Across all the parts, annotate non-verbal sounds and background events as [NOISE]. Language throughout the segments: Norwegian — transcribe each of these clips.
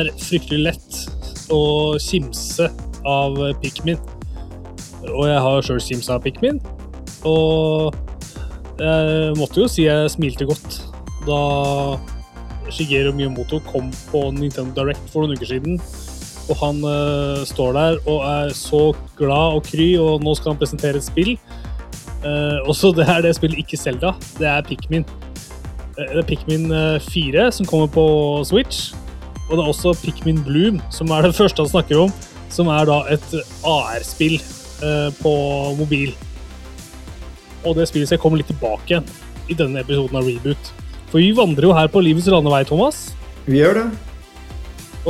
er fryktelig lett å kimse av Pikmin. Og jeg har sjøl kimsa av Pikmin. Og jeg måtte jo si jeg smilte godt da Shigeru Miyamoto kom på Nintendo Direct for noen uker siden. Og han uh, står der og er så glad og kry, og nå skal han presentere et spill. Uh, også det er det spillet, ikke Selda. Det er Pikmin. Uh, det er Pikmin 4 som kommer på Switch. Og det er også Pikmin Bloom, som er det [LAUGHS] første han snakker om. Som er da et AR-spill på mobil. Og det spillet skal komme litt tilbake igjen i denne episoden av Reboot. For vi vandrer jo her på livets landevei, Thomas. Vi gjør det.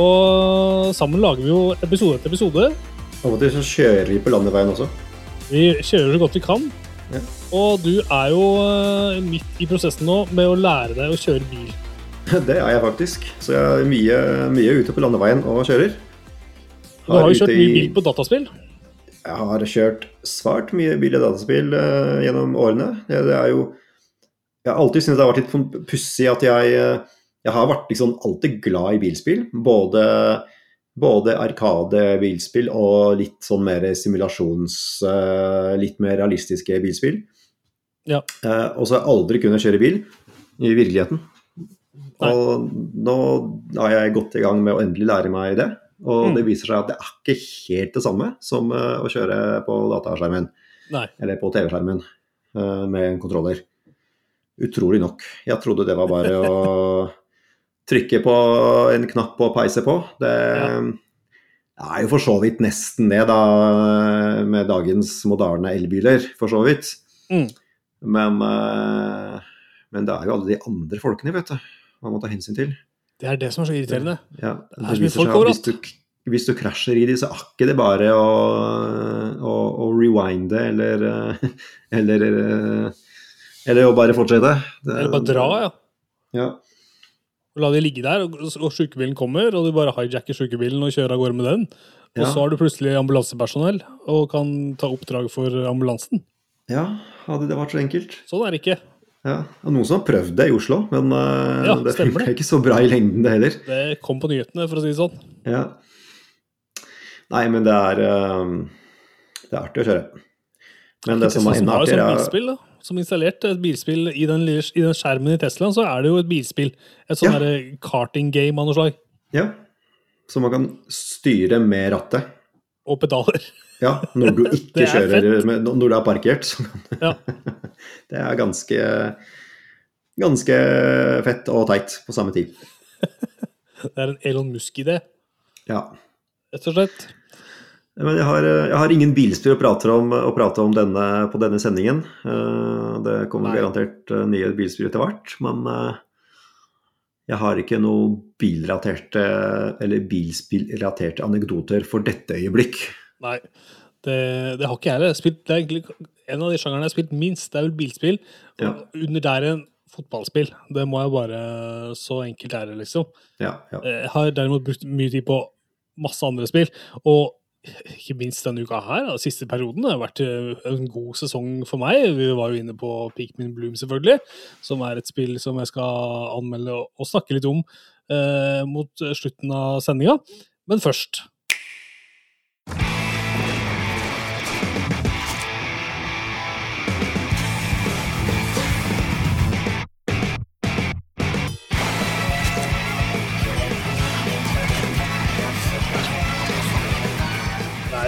Og sammen lager vi jo episode etter episode. Av og til så kjører vi på landeveien også. Vi kjører så godt vi kan. Ja. Og du er jo eh, midt i prosessen nå med å lære deg å kjøre bil. [LAUGHS] Det er jeg faktisk. Så jeg er mye, mye ute på landeveien og kjører. Har du har jo kjørt mye bil på dataspill? Jeg har kjørt svært mye bil i dataspill uh, gjennom årene. Det, det, er jo Jeg har alltid syntes det har vært litt sånn pussig at jeg uh, jeg har vært liksom alltid glad i bilspill. Både, både Arkade-bilspill og litt sånn mer simulasjons... Uh, litt mer realistiske bilspill. Ja. Uh, og så har jeg aldri kunnet kjøre bil i virkeligheten. Nei. Og nå har jeg gått i gang med å endelig lære meg det. Og mm. det viser seg at det er ikke helt det samme som uh, å kjøre på dataskjermen. Nei. Eller på TV-skjermen med en kontroller. Utrolig nok. Jeg trodde det var bare å [LAUGHS] trykke på en knapp og peise på. Det ja. er jo for så vidt nesten det, da, med dagens moderne elbiler, for så vidt. Mm. Men, eh, men, det er jo alle de andre folkene, vet du, man må ta hensyn til. Det er det som er så irriterende. Ja, det, er så mye folk overalt. Hvis du, hvis du krasjer i de, så er ikke det bare å, å, å rewinde eller, eller, eller å bare fortsette. Det, eller bare dra, ja. ja. La de ligge der, og, og sykebilen kommer, og du bare hijacker sykebilen og kjører av gårde med den. Og ja. så har du plutselig ambulansepersonell og kan ta oppdrag for ambulansen. Ja, hadde det vært så enkelt. Sånn er det ikke. Ja, og Noen som har prøvd det i Oslo, men uh, ja, det funka ikke så bra i lengden, det heller. Det kom på nyhetene, for å si det sånn. Ja. Nei, men det er uh, Det er artig å kjøre. Men det, det som er enda artigere er som installert et bilspill i den, lille, i den, skjermen i Teslaen, så er det jo et bilspill. Et sånn ja. karting-game av noe slag. Ja. Så man kan styre med rattet. Og pedaler. Ja, når du [LAUGHS] ikke kjører Når du er parkert. Så ja. Det er ganske Ganske fett og teit på samme tid. [LAUGHS] det er en Elon Musk-idé. Ja. Rett og slett. Men jeg har, jeg har, ingen bilspill å prate om, å prate om denne, på denne sendingen. Eh, det kommer Nei. garantert eh, nye bilspill etter hvert, men eh, jeg har ikke noen bilrelaterte eller bilspillrelaterte anekdoter for dette øyeblikk. Nei, det, det har ikke jeg heller. Det er egentlig en av de sjangerne jeg har spilt minst. Det er vel bilspill. Ja. Under der en fotballspill. Det må jeg bare Så enkelt er det, liksom. Ja, ja. Jeg har derimot brukt mye tid på masse andre spill. Og ikke minst denne uka her, da, siste perioden, har vært eh, en god sesong for meg. Vi var jo inne på Pikmin Bloom, selvfølgelig, som er et spill som jeg skal anmelde og snakke litt om eh, mot slutten av sendinga. Men først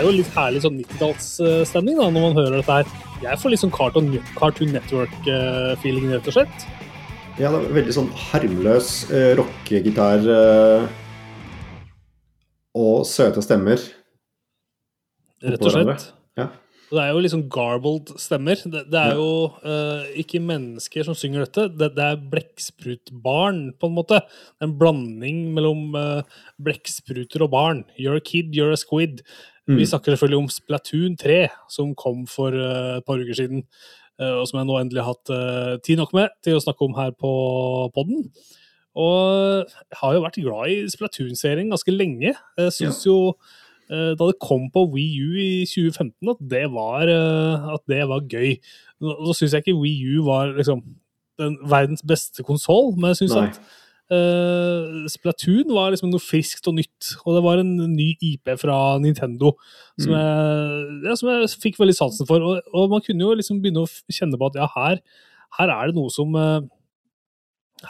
er jo litt herlig sånn 90-tallsstemning når man hører dette her. Jeg får litt sånn Cartoon, Network-feeling, rett og slett. Ja, det er veldig sånn harmløs uh, rockegitar uh, og søte stemmer. Rett og slett. Ja. Det er jo liksom garbled stemmer. Det, det er ja. jo uh, ikke mennesker som synger dette. Det, det er blekksprutbarn, på en måte. En blanding mellom uh, blekkspruter og barn. You're a kid, you're a squid. Mm. Vi snakker selvfølgelig om Splatoon 3, som kom for uh, et par uker siden. Uh, og som jeg nå endelig har hatt uh, tid nok med til å snakke om her på podden. Og jeg har jo vært glad i Splatoon-serien ganske lenge. Jeg syns ja. jo da det kom på Wii U i 2015, at det var, at det var gøy. Nå, syns jeg ikke Wii U var liksom den verdens beste konsoll, men jeg syns at Uh, Splatoon var liksom noe friskt og nytt, og det var en ny IP fra Nintendo som, Mm. jeg, ja, som jeg fikk veldig sansen for. Og, og man kunne jo liksom begynne å kjenne på at ja, her, her er det noe som eh,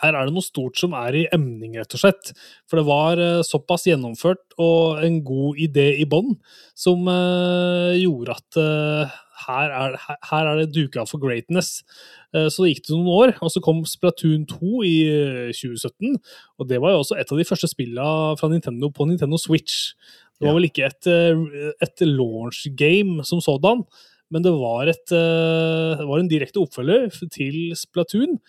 her er det noe stort som er i emning, rett og slett. For det var eh, såpass gjennomført og en god idé i bånn som eh, gjorde at eh, her, er, her, er det duka for greatness. Så det gikk det noen år, og så kom Splatoon 2 i eh, 2017. Og det var jo også et av de første spillene fra Nintendo på Nintendo Switch. Det var vel ikke et, et launch game som sådan, men det var, et, det var en direkte oppfølger til Splatoon.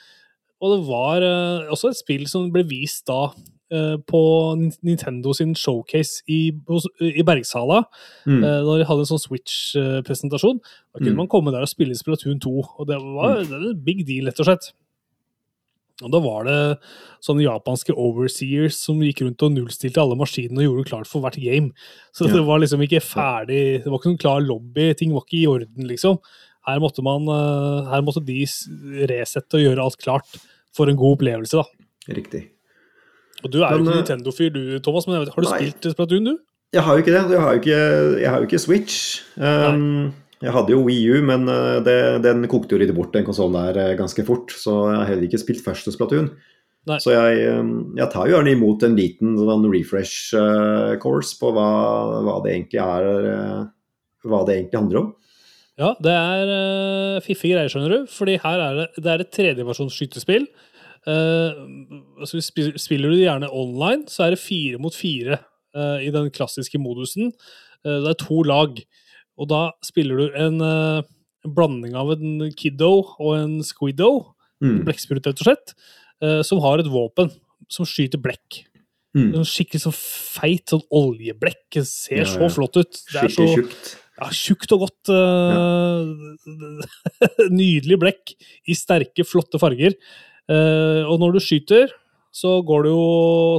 Og det var eh, også et spill som ble vist da eh, på Nintendo sin showcase i, i Bergsala. Mm. eh, Da de hadde en sånn Switch-presentasjon. Da kunne Mm. man komme der og spille Splatoon 2. Og det var, det var en big deal, rett og slett. Og da var det sånne japanske overseers som gikk rundt og nullstilte alle maskinene og gjorde det klart for hvert game. Så Ja. det var liksom ikke ferdig Det var ikke noen klar lobby, ting var ikke i orden, liksom. Her måtte man eh, Her måtte de resette og gjøre alt klart for en god opplevelse, da. Riktig. Og du er jo ikke eh, Nintendo-fyr du, Thomas, men har du nei. spilt Splatoon, du? Jeg har jo ikke det. Jeg har jo ikke, jeg har jo ikke Switch. Um, jeg hadde jo Wii U, men uh, det, den kokte jo litt bort, den konsollen der, ganske fort. Så jeg har heller ikke spilt første Splatoon. Nei. Så jeg, um, jeg tar jo gjerne imot en liten sånn refresh-course på hva, hva det egentlig er Hva det egentlig handler om. Ja, det er uh, fiffige greier, skjønner du. Fordi her er det, det er et tredjeversjons skytespill. Uh, altså, spiller du det gjerne online, så er det fire mot fire uh, i den klassiske modusen. Uh, det er to lag, og da spiller du en, eh, en blanding av en kiddo og en squiddo, Mm. blekksprut rett og slett, eh, som har et våpen som skyter blekk. Mm. En skikkelig så feit sånn oljeblekk. Det ser Ja, så flott ut. Det er så. Ja, tjukt og godt. Ja. [LAUGHS] nydelig blekk i sterke, flotte farger. Eh, og når du skyter, så går det jo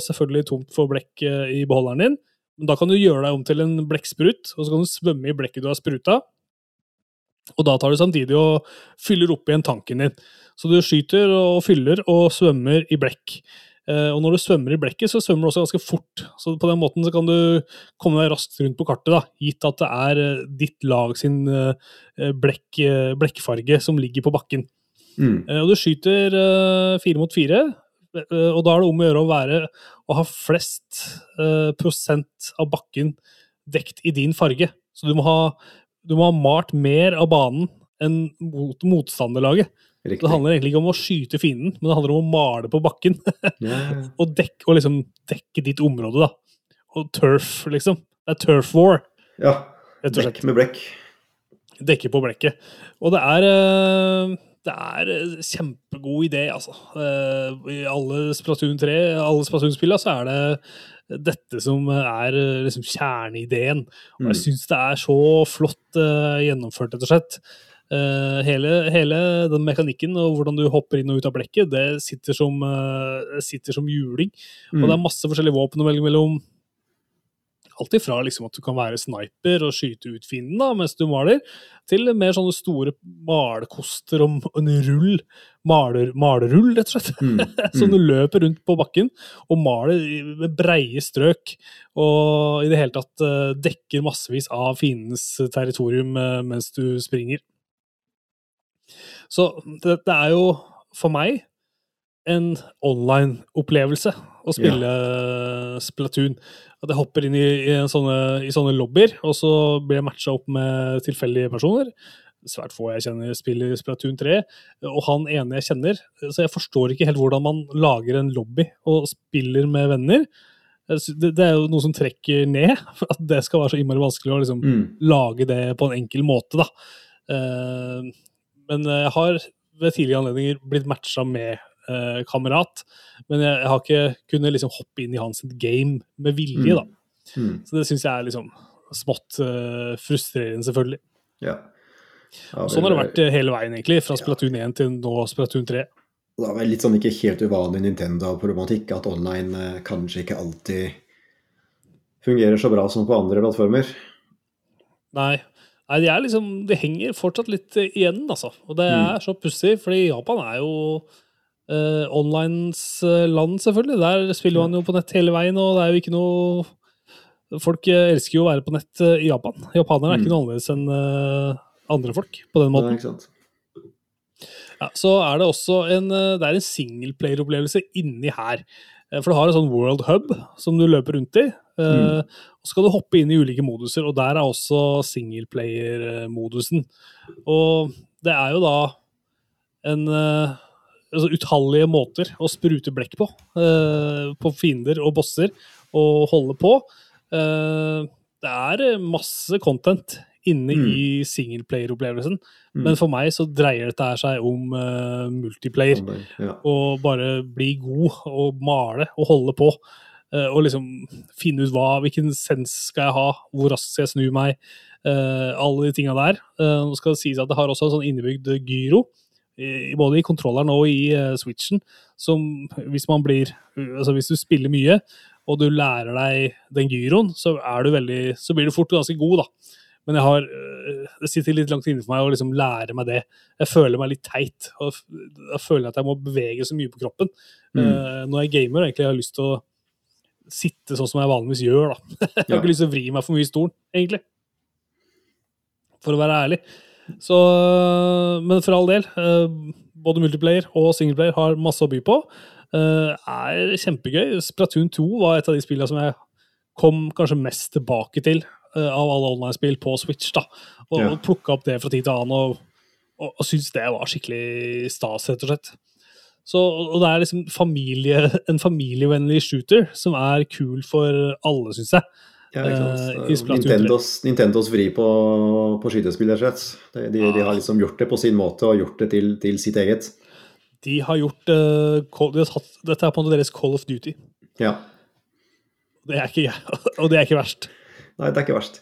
selvfølgelig tomt for blekk eh, i beholderen din. Men da kan du gjøre deg om til en blekksprut, og så kan du svømme i blekket du har spruta. Og da tar du samtidig og fyller opp igjen tanken din. Så du skyter og fyller og svømmer i blekk. Eh, og når du svømmer i blekket, så svømmer du også ganske fort. Så på den måten så kan du komme deg raskt rundt på kartet, da, gitt at det er eh, ditt lag sin eh, blekk, blekkfarge som ligger på bakken. Mm. Og du skyter fire mot fire, og da er det om å gjøre å være å ha flest prosent av bakken dekt i din farge. Så du må ha, du må ha malt mer av banen enn mot motstanderlaget. Riktig. Det handler egentlig ikke om å skyte fienden, men det handler om å male på bakken. yeah. [LAUGHS] og, dekke, og liksom dekke ditt område, da. Og turf, liksom. Det er turf war, ja. Blekk med blekk. dekke på blekket. Og det er eh, det er en kjempegod idé, altså. Eh, I alle Splatoon 3, alle Splatoon-spillene, så er det dette som er eh, liksom kjerneideen. Og jeg Mm. syns det er så flott eh, gjennomført, rett og slett. Eh, hele, hele den mekanikken og hvordan du hopper inn og ut av blekket, det sitter som, uh, sitter som juling. Og det er Mm. masse forskjellige våpen å velge mellom. Alt ifra liksom at du kan være sniper og skyte ut fienden da, mens du maler, til mer sånne store malekoster og en rull, maler, malerull, rett og slett. Mm. Som [LAUGHS] du løper rundt på bakken og maler med breie strøk. Og i det hele tatt uh, dekker massevis av fiendens territorium mens du springer. Så det, det er jo for meg en online-opplevelse å spille Splatoon. At jeg hopper inn i, i, sånne, i sånne lobbyer, og så blir jeg matcha opp med tilfeldige personer. Svært få jeg kjenner spiller Splatoon 3, og han ene jeg kjenner. Så jeg forstår ikke helt hvordan man lager en lobby og spiller med venner. Det, det er jo noe som trekker ned, for at det skal være så innmari vanskelig å liksom Mm. lage det på en enkel måte, da. Eh, men jeg har ved tidligere anledninger blitt matcha med eh, kamerat, men jeg, jeg har ikke kunnet liksom hoppe inn i hans game med vilje, Mm. da. Mm. Så det syns jeg er liksom smått eh, frustrerende, selvfølgelig. Ja. Ja, Sånn har det vært eh, hele veien, egentlig, fra Splatoon 1 til nå Splatoon 3. Det er vel litt sånn ikke helt uvanlig Nintendo-problematikk at online eh, kanskje ikke alltid fungerer så bra som på andre plattformer. Nei. Nei, de er liksom De henger fortsatt litt eh, igjen, altså. Og det Mm. er så pussig, fordi Japan er jo Uh, Onlines land, selvfølgelig. Der spiller man jo på nett hele veien, og det er jo ikke noe Folk elsker jo å være på nett i Japan. Japanere er ikke Mm. noe annerledes enn andre folk på den måten. Ja, så er det også en, eh, det er en singleplayer-opplevelse inni her. Eh, For du har en sånn world hub som du løper rundt i. Mm. Og så skal du hoppe inn i ulike moduser, og der er også singleplayer-modusen. Og det er jo da en eh, altså utallige måter å sprute blekk på. eh, På fiender og bosser, og holde på. Eh, Det er masse content inne Mm. i singleplayer-opplevelsen. Mm. Men for meg så dreier dette seg om uh, multiplayer. Ja. Og bare bli god og male og holde på. Uh, og liksom finne ut hva, hvilken sens skal jeg ha, hvor raskt skal jeg snu meg. Uh, alle de tinga der. Eh, nå skal det sies at det har også en sånn innebygd gyro, i, både i kontrolleren og i switchen, som hvis man blir Altså hvis du spiller mye, og du lærer deg den gyroen, så, er du veldig, så blir du fort ganske god, da. Men jeg har, øh, det sitter litt langt inne for meg å liksom lære meg det. Jeg føler meg litt teit. og Jeg føler at jeg må bevege så mye på kroppen. Mm. Eh, når jeg gamer, egentlig har jeg lyst til å sitte sånn som jeg vanligvis gjør. da. [LAUGHS] Jeg har Ja. ikke lyst til å vri meg for mye i stolen, egentlig. For å være ærlig. Så, men for all del, eh, både multiplayer og singleplayer har masse å by på. Eh, er kjempegøy. Splatoon 2 var et av de spillene som jeg kom kanskje mest tilbake til eh, av alle online-spill på Switch. da, Og, Ja. plukka opp det fra tid til annen, og, og, og syntes det var skikkelig stas, rett og slett. Så, og det er liksom familie, [LAUGHS] en familievennlig shooter som er kul for alle, syns jeg. Ja, ikke Eh, sant? i Nintendos, Nintendos vri på, på skytespill, rett og slett. De, de, de har liksom gjort det på sin måte og gjort det til, til sitt eget. De har gjort uh, de har tatt, Dette er på en måte deres Call of Duty. Ja. Det er ikke, [LAUGHS] og det er ikke verst. Nei, det er ikke verst.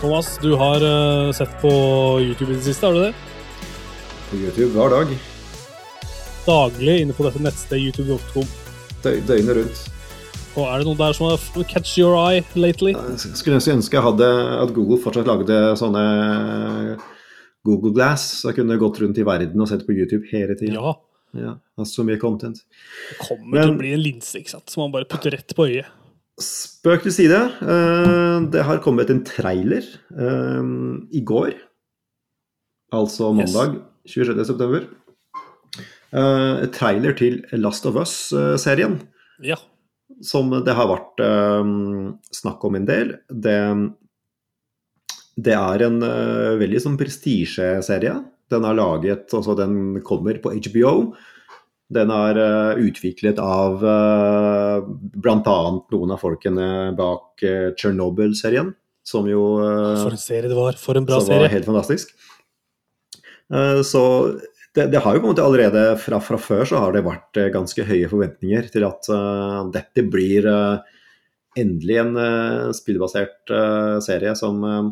Thomas, du har eh, sett på YouTube i det siste, har du det? På YouTube hver dag. Daglig inne på dette nettstedet youtube.com. Dø- Døgnet rundt. Og er det noe der som har catch your eye lately? Jeg skulle ønske jeg hadde at Google fortsatt lagde sånne Google Glass, så jeg kunne gått rundt i verden og sett på YouTube hele tida. Ja. Ja, er så mye content. Det kommer til å bli en linse ikke sant? som man bare putter rett på øyet. Spøk til side. eh, Det har kommet en trailer eh, i går. Altså Yes. mandag 26. september. Eh, Trailer til Last of Us-serien. Ja. som det har vært snakk om en del. Det, det er en uh, veldig sånn prestisjeserie. Den er laget, altså den kommer på HBO. Den er uh, utviklet av uh, bl.a. noen av folkene bak uh, Chernobyl-serien, som jo eh, For en serie det var. For en bra som var serie. helt fantastisk. Eh, Så det, det har jo på en måte allerede fra, fra før så har det vært eh, ganske høye forventninger til at eh, dette blir eh, endelig en eh, spillbasert eh, serie som, eh,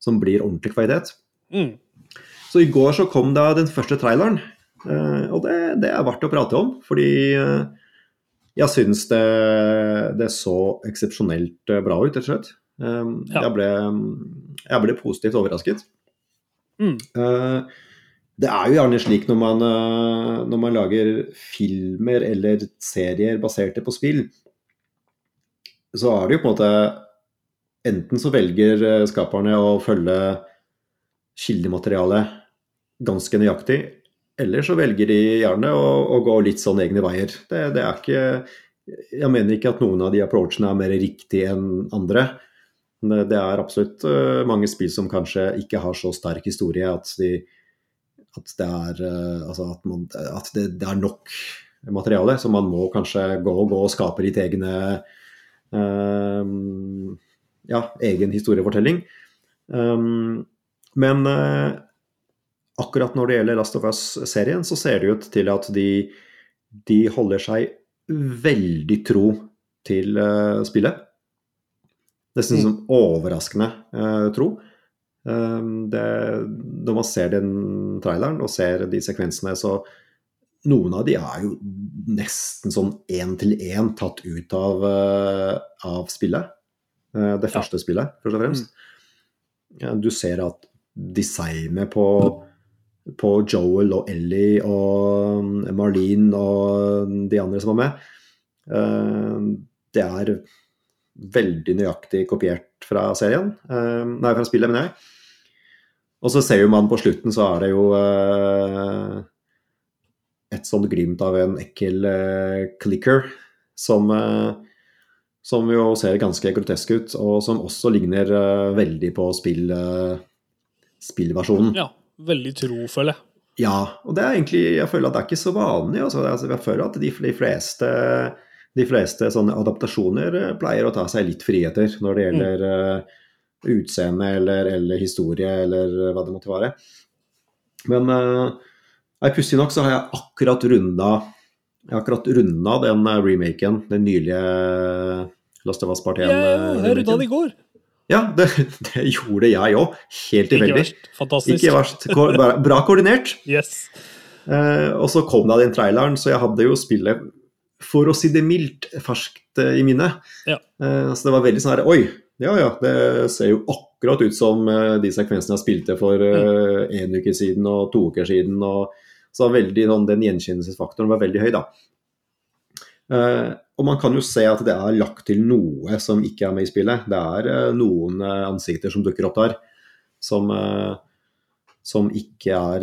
som blir ordentlig kvalitet. Mm. Så i går så kom da den første traileren, eh, og det, det er verdt å prate om, fordi eh, jeg syns det, det så eksepsjonelt eh, bra ut, rett og slett. Ja. Jeg, ble, jeg ble positivt overrasket. Mm. Det er jo gjerne slik når man, når man lager filmer eller serier baserte på spill, så er det jo på en måte Enten så velger eh, skaperne å følge kildematerialet ganske nøyaktig, eller så velger de gjerne å, å gå litt sånn egne veier. Det, det er ikke Jeg mener ikke at noen av de approachene er mer riktig enn andre. Det er absolutt eh, mange spill som kanskje ikke har så sterk historie at, de, at, det, er, eh, altså at, man, at det, det, er nok materiale. Så man må kanskje gå og gå og skape litt egne eh, ja, egen historiefortelling. Um, men uh, akkurat når det gjelder Last of Us-serien, så ser det ut til at de, de holder seg veldig tro til uh, spillet. Nesten Mm. som overraskende uh, tro. Um, det, når man ser den traileren og ser de sekvensene, så, noen av de er jo nesten sånn én til én tatt ut av, av spillet. Eh, det første spillet, først og fremst. Mm. Du ser at designet på, på Joel og Ellie og mm, Marlene og de andre som var med, eh, det er veldig nøyaktig kopiert fra serien. eh, Nei, fra spillet, mener jeg. Og så ser jo man på slutten, så er det jo et sånt glimt av en ekkel clicker som, som jo ser ganske grotesk ut, og som også ligner eh, veldig på spill, eh, spillversjonen. Ja, veldig tro, føler jeg. Ja, og det er egentlig Jeg føler at det er ikke så vanlig. Altså, altså, jeg føler at de, de fleste de fleste sånne adaptasjoner eh, pleier å ta seg litt friheter når det gjelder eh, utseende eller, eller historie eller hva det måtte være. Men uh, pussig nok så har jeg akkurat runda jeg har akkurat runda den eh, remaken, den nylige eh, Last of Us Part 1. Ja, jeg runda det i går. Ja, [LAUGHS] det, det gjorde jeg òg. Helt Ikke tilfeldig. verst. Fantastisk. Ikke verst. Bra- koordinert. [LAUGHS] Yes. Eh, og så kom da den traileren, så jeg hadde jo spillet, for å si det mildt, ferskt eh, i minnet. Ja. Eh, så det var veldig sånn her Oi, ja ja, det ser jo akkurat ut som eh, de sekvensene jeg spilte for eh, en uke siden og to uker siden. Og, så veldig, sånn, den gjenkjennelsesfaktoren var veldig høy, da. Uh, og man kan jo se at det er lagt til noe som ikke er med i spillet. Det er uh, noen uh, ansikter som dukker opp der, som, som ikke er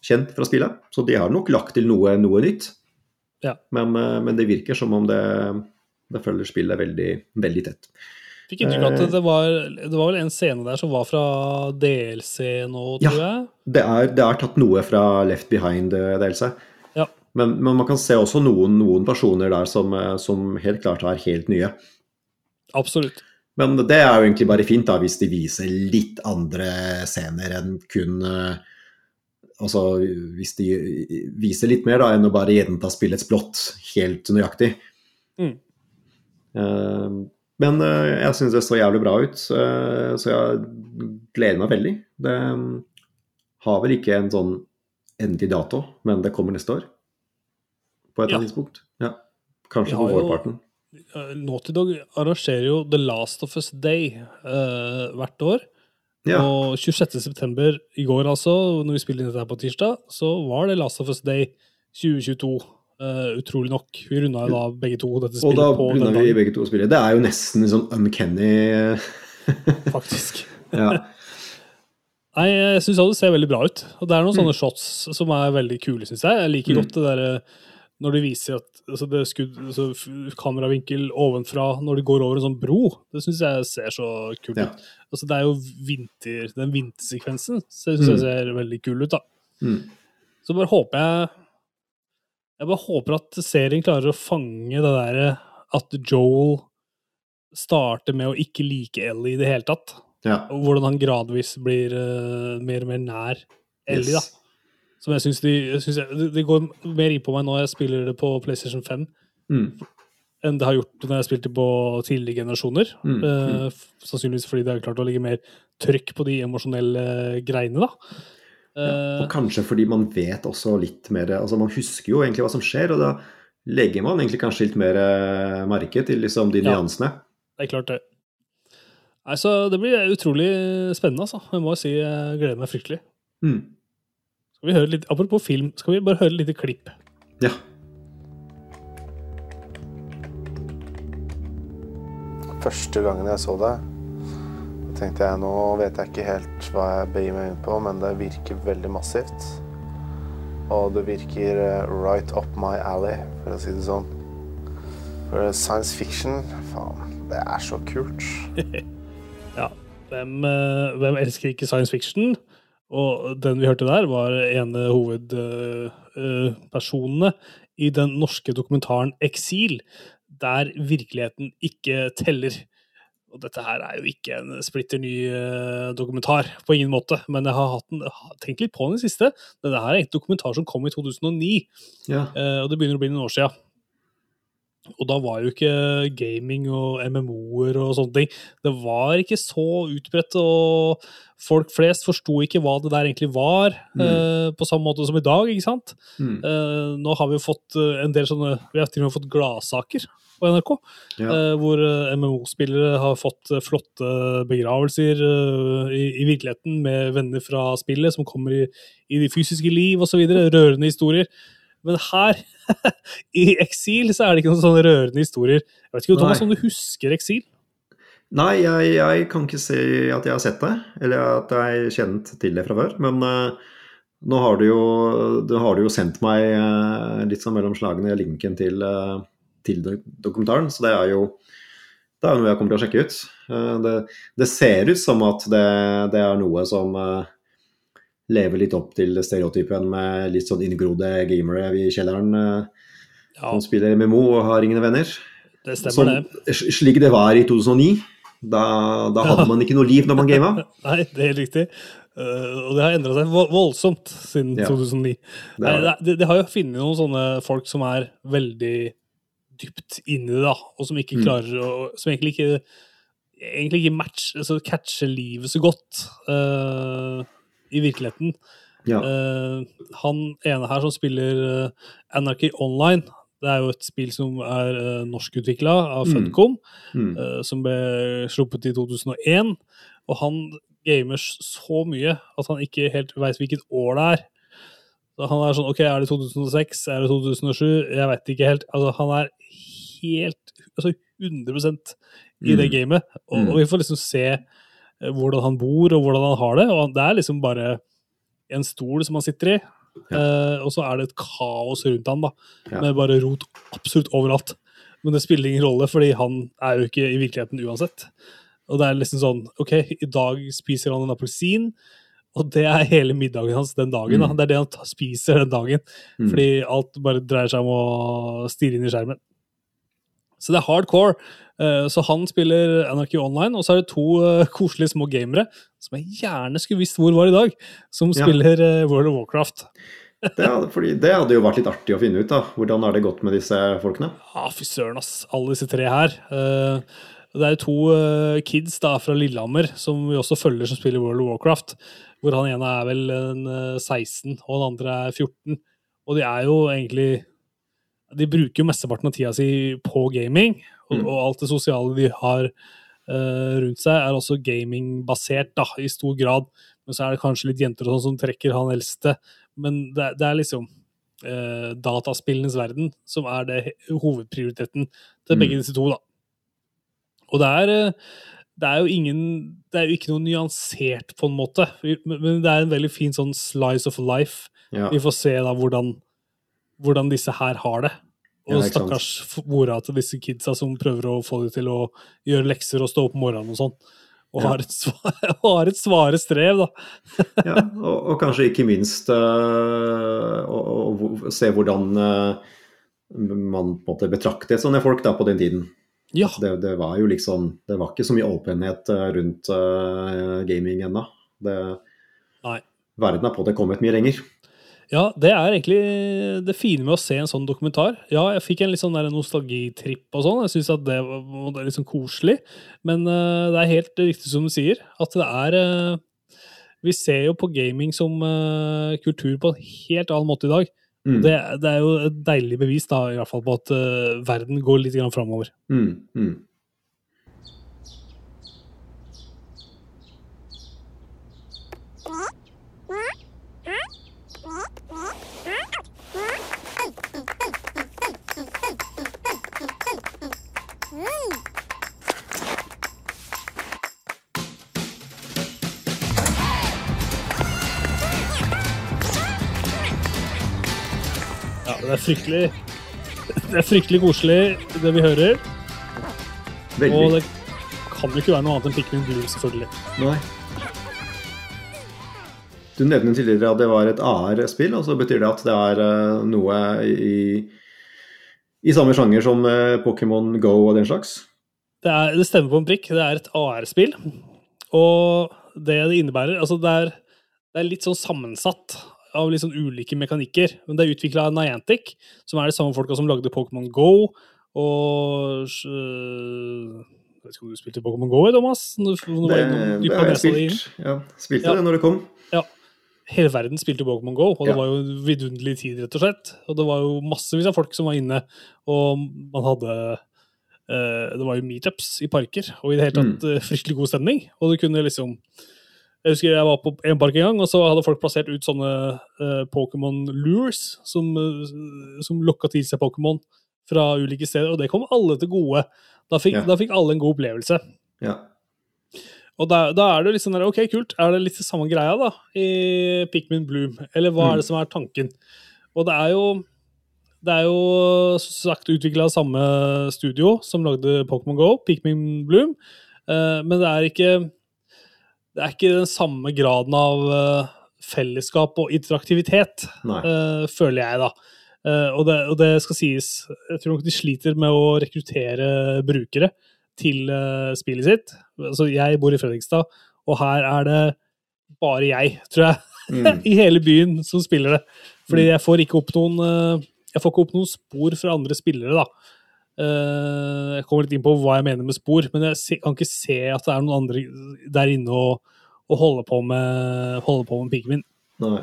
kjent fra spillet. Så de har nok lagt til noe, noe nytt. Ja. Men, men det virker som om det, det følger spillet veldig, veldig tett. Fikk inntrykk av Eh. at det var, det var vel en scene der som var fra DLC nå, Ja. tror jeg. Det er, det er tatt noe fra Left Behind-DLC. Ja. Men, men man kan se også noen, noen personer der som, eh, som helt klart er helt nye. Absolutt. Men det er jo egentlig bare fint da, hvis de viser litt andre scener enn kun eh, Altså hvis de viser litt mer da, enn å bare gjenta spillets blått helt nøyaktig. Mm. Eh, men eh, jeg syns det så jævlig bra ut, eh, så jeg gleder meg veldig. Det mm, har vel ikke en sånn endelig dato, men det kommer neste år. På et eller Ja. annet tidspunkt. Ja. Kanskje på vårparten. Eh, Naughty Dog arrangerer jo The Last of Us Day eh, hvert år. Ja. Og 26.9. i går, altså, når vi spiller inn dette her på tirsdag, så var det Last of Us Day 2022. eh, utrolig nok. Vi runda jo da begge to dette Og da runda vi begge to å spille. Det er jo nesten sånn uncanny [LAUGHS] faktisk. ja. Nei, jeg syns det ser veldig bra ut. Og det er noen Mm. sånne shots som er veldig kule, syns jeg. Jeg liker Mm. godt det derre når de viser at altså det skudd, altså kameravinkel ovenfra når de går over en sånn bro. Det syns jeg ser så kult Ja. ut. Altså det er jo vinter, den vintersekvensen så jeg synes jeg ser veldig kul ut, da. Mm. Så bare håper jeg Jeg bare håper at serien klarer å fange det derre at Joel starter med å ikke like Ellie i det hele tatt. ja. Og hvordan han gradvis blir uh, mer og mer nær Ellie, Yes. da. Som jeg syns de synes jeg, det- går mer inn på meg når jeg spiller det på PlayStation 5, Mm. enn det har gjort når jeg spilte på tidligere generasjoner. Mm, Eh, f- sannsynligvis fordi det har klart å legge mer trykk på de emosjonelle greiene, da. Eh, Og kanskje fordi man vet også litt mer Altså man husker jo egentlig hva som skjer, og da legger man egentlig kanskje litt mer eh, merke til liksom de Ja. nyansene. det er klart, det. Nei, så Det blir utrolig spennende, altså. Jeg må si jeg gleder meg fryktelig. Mm. Skal vi høre litt, Apropos film, skal vi bare høre et lite klipp? Ja. Første gangen jeg så det, da tenkte jeg nå vet jeg ikke helt hva jeg begir meg inn på, men det virker veldig massivt. Og det virker eh, right up my alley, for å si det sånn. For science fiction, faen, det er så kult. [LAUGHS] Ja. Hvem, eh, hvem elsker ikke science fiction? Og den vi hørte der, var ene hovedpersonene i den norske dokumentaren Eksil, der virkeligheten ikke teller. Og dette her er jo ikke en splitter ny eh, dokumentar, på ingen måte, men jeg har, en, jeg har tenkt litt på den siste. Dette her er en dokumentar som kom i 2009, ja. eh, og det begynner å bli noen år siden. Og da var jo ikke gaming og MMO-er og sånne ting Det var ikke så utbredt, og folk flest forsto ikke hva det der egentlig var, Mm. eh, på samme måte som i dag, ikke sant? Mm. Eh, nå har vi jo fått en del sånne Vi har til og med fått gladsaker på NRK, Ja. eh, hvor eh, MMO-spillere har fått eh, flotte begravelser i, i virkeligheten med venner fra spillet som kommer i, i de fysiske liv osv. Rørende historier. Men her, [LAUGHS] i eksil, så er det ikke noen sånne rørende historier. Jeg vet ikke, Thomas, om du husker eksil? Nei, jeg, jeg kan ikke si at jeg har sett det, eller at jeg kjent til det fra før. Men uh, nå har du jo, du har du jo sendt meg uh, litt sånn mellom slagene linken til, eh, til dokumentaren, så det er jo det er noe jeg kommer til å sjekke ut. Eh, det, det ser ut som at det, det er noe som eh, lever litt opp til stereotypen med litt sånn inngrodde gamere i kjelleren eh, Ja, som spiller MMO og har ingen venner. det stemmer, Som, det. slik det var i 2009. Da, da hadde man ikke noe liv når man gama. [LAUGHS] Nei, det er helt riktig. Og det har endra seg voldsomt siden Ja. 2009. Det Nei, er det. det, det har jo funnet noen sånne folk som er veldig dypt inni det, da, og som ikke Mm. klarer å Som egentlig ikke egentlig ikke match, altså catcher livet så godt uh, i virkeligheten. Ja. Uh, han ene her som spiller uh, Anarchy Online, det er jo et spill som er uh, norskutvikla av Mm. Funcom, Mm. eh, som ble sluppet i 2001. Og han gamer så mye at han ikke helt veit hvilket år det er. Så han er sånn OK, er det 2006? Er det 2007? Jeg veit ikke helt. Altså, han er helt altså 100 i det Mm. gamet. Og, Mm. og vi får liksom se eh, hvordan han bor, og hvordan han har det. Og det er liksom bare en stol som han sitter i, eh, og så er det et kaos rundt han da, Ja. med bare rot absolutt overalt. Men det spiller ingen rolle, fordi han er jo ikke i virkeligheten uansett. Og det er liksom sånn OK, i dag spiser han en appelsin, og det er hele middagen hans den dagen. Da. Mm. Det er det han spiser den dagen. Mm. Fordi alt bare dreier seg om å stirre inn i skjermen. Så det er hardcore. Eh, Så han spiller Anarchy Online, og så er det to eh, koselige små gamere som jeg gjerne skulle visst hvor var i dag, som spiller ja. World of Warcraft. [LAUGHS] Det, hadde, fordi det hadde jo vært litt artig å finne ut, da. Hvordan har det gått med disse folkene? Ja, fy søren, ass. Alle disse tre her. Eh, Det er jo to eh, kids da, fra Lillehammer som vi også følger, som spiller World of Warcraft. Hvor han ene er vel en, eh, 16, og den andre er 14. Og de er jo egentlig De bruker jo mesteparten av tida si på gaming, og, Mm. og alt det sosiale de har uh, rundt seg, er også gamingbasert, da, i stor grad. Men så er det kanskje litt jenter og sånn som trekker han eldste. Men det, det er liksom uh, dataspillenes verden som er det hovedprioriteten til Mm. begge disse to, da. Og det er, eh, det er jo ingen Det er jo ikke noe nyansert, på en måte, men men det er en veldig fin sånn slice of life. Ja. Vi får se da hvordan, hvordan disse her har det. Og Ja, stakkars mora til disse kidsa som prøver å få dem til å gjøre lekser og stå opp om morgenen og sånn. Og Ja. har, svare, [LAUGHS] og har et svare strev, da. [LAUGHS] ja. Og, og kanskje ikke minst øh, å, å, se hvordan øh, man på en måte betraktet sånne folk da på den tiden. Ja, Det, det var jo liksom Det var ikke så mye åpenhet øh, rundt øh, gaming ennå. Verden har på en måte kommet mye lenger. Ja, det er egentlig det fine med å se en sånn dokumentar. Ja, jeg fikk en litt sånn der nostalgitripp og sånn. Jeg syns at det var litt sånn koselig. Men uh, det er helt riktig som du sier, at det er uh, Vi ser jo på gaming som uh, kultur på en helt annen måte i dag. Mm. Det, det er jo et deilig bevis da, i hvert fall på at verden går litt framover. Mm. Mm. Det er fryktelig Det er fryktelig koselig, det vi hører. Og det kan jo ikke være noe annet enn Pikmin Blue, selvfølgelig. Nei. Du nevnte tidligere at det var et AR-spill, og så betyr det at det er eh, noe i, i samme sjanger som eh, Pokémon Go og den slags? Det, er, det stemmer på en prikk. Det er et AR-spill. Og det det innebærer Altså, det er, det er litt sånn sammensatt av sånn ulike mekanikker. Men det er utvikla av Niantic, som er de samme folka som lagde Pokémon Go Og øh, Jeg vet ikke om du spilte Pokémon GO, Thomas? Du, du Det, det har jeg spilt. Ja, spilte Ja. det når det kom. Hele verden spilte Pokémon GO, og det Ja. var jo vidunderlig tid, rett og slett. Og det var jo massevis av folk som var inne, og man hadde eh, Det var jo meetups i parker, og i det hele tatt mm. fryktelig god stemning. Og du kunne liksom Jeg husker jeg var på en park en gang, og så hadde folk plassert ut sånne uh, Pokémon lures som, uh, som lokka til seg Pokémon fra ulike steder, og det kom alle til gode. Da fikk, Ja. da fikk alle en god opplevelse. Ja. Og da, da er det jo litt sånn der, ok, kult, er det litt det samme greia da, i Pikmin Bloom? Eller hva Mm. er det som er tanken? Og det er jo, det er jo sagt utviklet av samme studio som lagde Pokémon Go, Pikmin Bloom, uh, men det er ikke, det er ikke den samme graden av uh, fellesskap og interaktivitet, eh, føler jeg da. Uh, og, det, og det skal sies, jeg tror nok de sliter med å rekruttere brukere til spillet sitt. Altså, jeg bor i Fredrikstad, og her er det bare jeg, tror jeg, Mm. [LAUGHS] i hele byen som spiller det. Fordi Mm. jeg får ikke opp noen jeg får ikke opp noen spor fra andre spillere, da. Eh, Jeg kommer litt inn på hva jeg mener med spor, men jeg kan ikke se at det er noen andre der inne og, og holder på med, holder på med. Nei.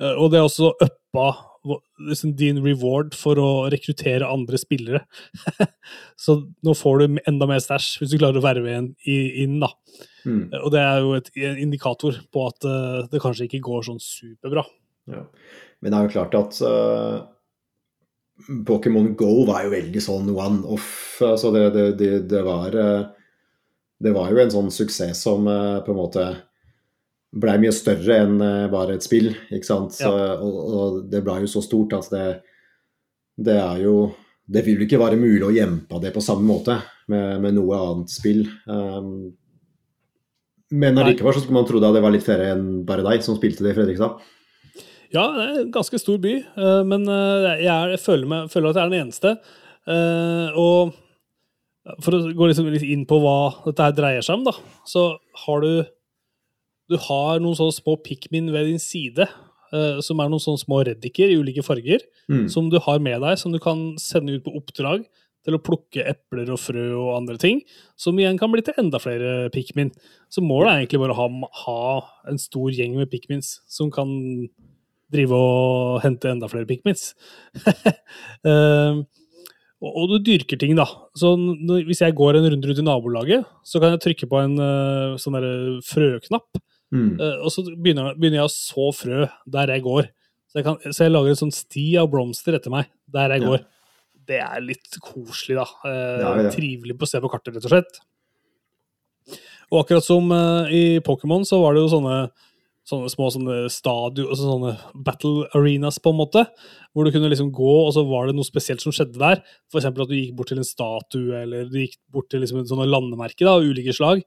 Eh, Og det er også uppa liksom din reward for å rekruttere andre spillere. [LAUGHS] Så nå får du enda mer stæsj hvis du klarer å verve en inn, da. Mm. Og det er jo et, indikator på at eh, det kanskje ikke går sånn superbra. Ja. Men det er jo klart at uh, Pokémon Go var jo veldig sånn one-off. Altså det, det, det, det, var, eh, det var jo en sånn suksess som eh, på en måte blei mye større enn eh, bare et spill. ikke sant? Så, og, og det blei jo så stort at det, det er jo Det vil ikke være mulig å gjempe det på samme måte med, med noe annet spill. Um, men allikevel så skulle man tro det var litt flere enn bare deg som spilte det i Fredrikstad. Ja, det er en ganske stor by, eh, men eh, jeg, er, jeg føler, meg, føler at jeg er den eneste. Eh, Og for å gå liksom litt inn på hva dette her dreier seg om, da, så har du Du har noen sånne små pikmin ved din side, som er noen sånne små reddiker i ulike farger, Mm. som du har med deg, som du kan sende ut på oppdrag til å plukke epler og frø og andre ting, som igjen kan bli til enda flere pikmin. Så målet er egentlig bare å ha, ha en stor gjeng med pikmins som kan drive og hente enda flere pikmins. [LAUGHS] Ehm, og, du dyrker ting, da. Så hvis jeg går en runde rundt i nabolaget, så kan jeg trykke på en eh, sånn derre frøknapp, Mm. eh, og så begynner, begynner jeg å så frø der jeg går. Så jeg, kan, så jeg lager en sånn sti av blomster etter meg der jeg Ja. går. Det er litt koselig, da. Eh, Ja, ja. Trivelig på å se på kartet, rett og slett. Og akkurat som i Pokémon, så var det jo sånne, sånne små sånne stadio, altså sånne battle arenas, på en måte. Hvor du kunne liksom gå, og så var det noe spesielt som skjedde der. Eksempel at du gikk bort til en statue, eller du gikk bort til liksom et landemerke av ulike slag.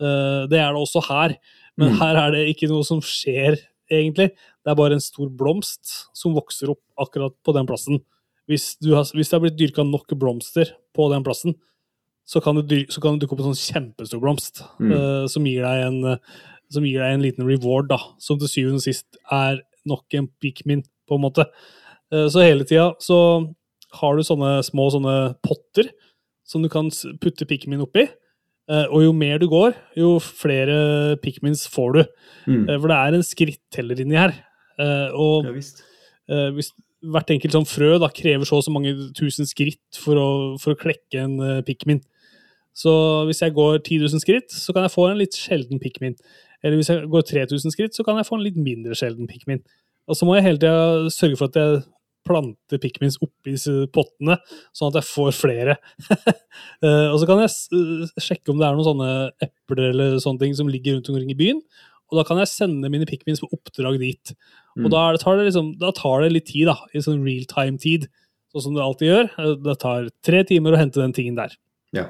Uh, det er det også her. Men Mm. her er det ikke noe som skjer, egentlig. Det er bare en stor blomst som vokser opp akkurat på den plassen. Hvis, du har, hvis det har blitt dyrka nok blomster på den plassen, så kan det, dukke opp en sånn kjempestor blomst Mm. uh, som, gir deg en, eh, som gir deg en liten reward, da, som til syvende og sist er nok en pikmin, på en måte. Eh, så hele tida så har du sånne små sånne potter som du kan putte pikmin oppi. Eh, og jo mer du går, jo flere pikmins får du. Mm. Eh, for det er en skritteller inni her. Og Ja visst. hvis hvert enkelt sånn frø da, krever så og så mange tusen skritt for å, for å klekke en pikmin. Så hvis jeg går 10 000 skritt, så kan jeg få en litt sjelden pikmin. Eller hvis jeg går 3000 skritt, så kan jeg få en litt mindre sjelden pikmin. Og så må jeg hele tida sørge for at jeg planter pikmins oppi pottene, sånn at jeg får flere. [LAUGHS] Eh, og så kan jeg sjekke om det er noen sånne epler eller sånne ting som ligger rundt omkring i byen. Og da kan jeg sende mine pikmins på oppdrag dit. Og Mm. da, det, tar det liksom, da tar det litt tid, da, i sånn real time-tid. Sånn som det alltid gjør. Eh, Det tar tre timer å hente den tingen der. Ja.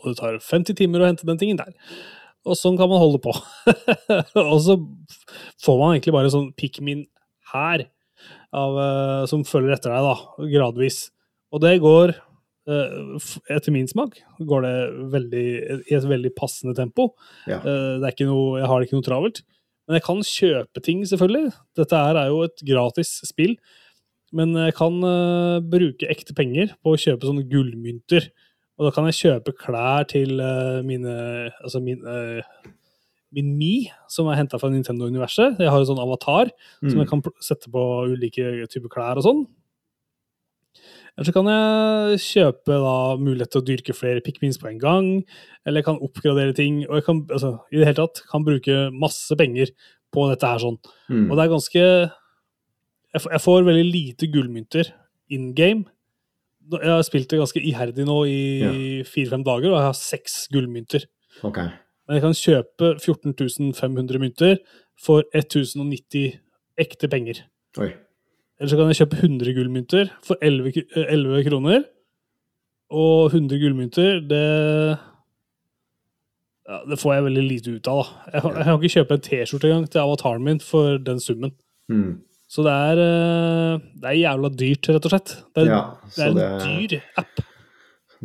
Og det tar 50 timer å hente den tingen der. Og sånn kan man holde på. [LAUGHS] og så får man egentlig bare sånn pikmin her, av, eh, som følger etter deg, da, gradvis. Og det går, eh, etter min smak, går det veldig, i et veldig passende tempo. Ja. Eh, Det er ikke noe, jeg har det ikke noe travelt. Men jeg kan kjøpe ting, selvfølgelig. Dette her er jo et gratis spill. Men jeg kan bruke ekte penger på å kjøpe sånne gullmynter. Og da kan jeg kjøpe klær til eh, mine Altså min, eh, min Mi, som er henta fra Nintendo-universet. Jeg har en sånn avatar som Mm. jeg kan sette på ulike typer klær og sånn. Eller så kan jeg kjøpe da mulighet til å dyrke flere pikmins på en gang. Eller jeg kan oppgradere ting. Og jeg kan altså, i det hele tatt kan bruke masse penger på dette her sånn. Mm. Og det er ganske jeg får veldig lite gullmynter in game. Jeg har spilt det ganske iherdig nå i fire-fem dager, og jeg har seks gullmynter. Ok. Men jeg kan kjøpe 14 500 mynter for 1090 ekte penger. Oi. Eller så kan jeg kjøpe 100 gullmynter for 11, eh, 11 kroner. Og 100 gullmynter, det ja, Det får jeg veldig lite ut av, da. Jeg, jeg kan ikke kjøpe en T-skjorte engang til avataren min for den summen. Mm. Så det er, eh, det er jævla dyrt, rett og slett. Det er, Ja, det er en det, dyr app.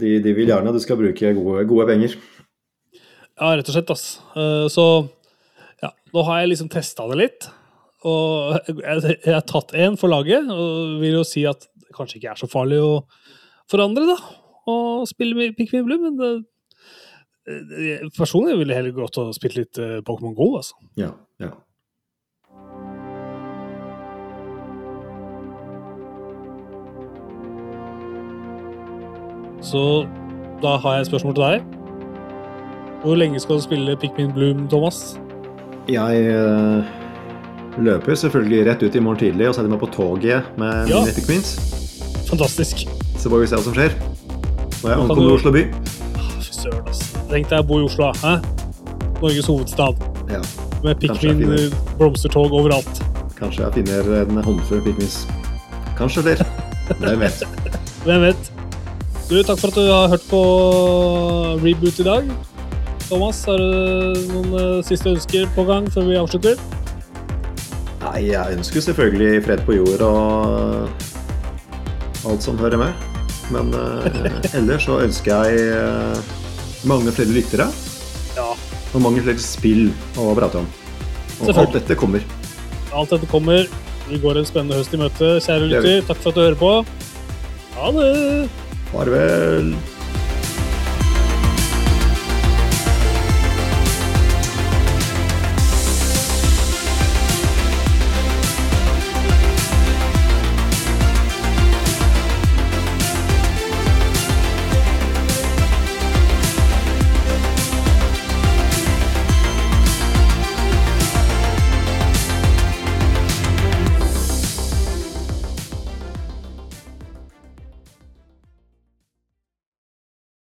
de, de vil gjerne at du skal bruke gode, gode penger. Ja, rett og slett. Eh, Så ja, nå har jeg liksom testa det litt. Og jeg, jeg har tatt én for laget, og vil jo si at det kanskje ikke er så farlig å forandre, da. Å spille med Pikmin Blue, men det, det- personlig ville jeg heller gått og spilt litt eh, Pokémon GO, altså. Ja, Så da har jeg et spørsmål til deg. Hvor lenge skal du spille Pikmin Bloom, Thomas? Jeg eh, løper selvfølgelig rett ut i morgen tidlig og setter meg på toget med Ja. mine Pikmins. Fantastisk. Så får vi se hva som skjer. Når jeg ankommer du- Oslo by. Fy søren, ass. Tenk deg å bo i Oslo, hæ? Norges hovedstad. Ja, Med Pikmin finner- eh, overalt. kanskje jeg finner en håndfull Pikmins. Kanskje flere. Hvem vet. Hvem vet? Du, takk for at du har hørt på Reboot i dag. Thomas, har du noen eh, siste ønsker på gang før vi avslutter? Nei, jeg ønsker selvfølgelig fred på jord og alt som hører med. Men eh, [LAUGHS] ellers så ønsker jeg eh, mange flere lyttere Ja. og mange flere spill å prate om. Og alt dette kommer. Alt dette kommer. Vi går en spennende høst i møte, kjære lytter. Takk for at du hører på. Ha det! Farvel.